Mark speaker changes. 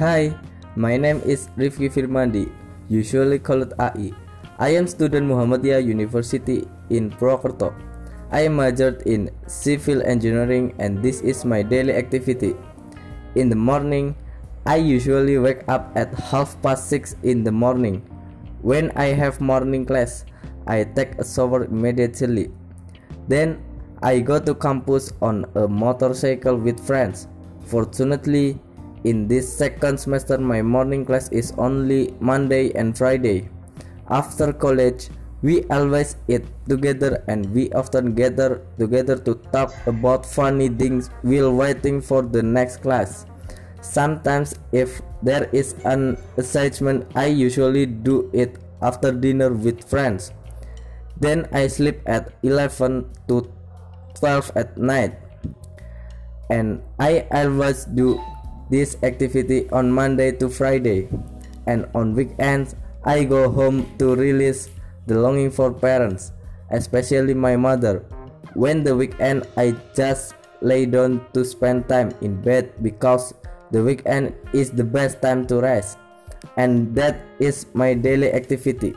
Speaker 1: Hi, my name is Rifki Firmandi, usually called AI. I am student Muhammadiyah University in Purwokerto. I majored in civil engineering and this is my daily activity. In the morning, I usually wake up at half past 6 in the morning. When I have morning class, I take a shower immediately. Then I go to campus on a motorcycle with friends. Fortunately, in this second semester my morning class is only Monday and Friday. After college, we always eat together and we often gather together to talk about funny things while waiting for the next class. Sometimes if there is an assignment I usually do it after dinner with friends. Then I sleep at 11 to 12 at night. And I always do this activity on Monday to Friday. And on weekends I go home to release the longing for parents, especially my mother. When the weekend I just lay down to spend time in bed because the weekend is the best time to rest. And that is my daily activity.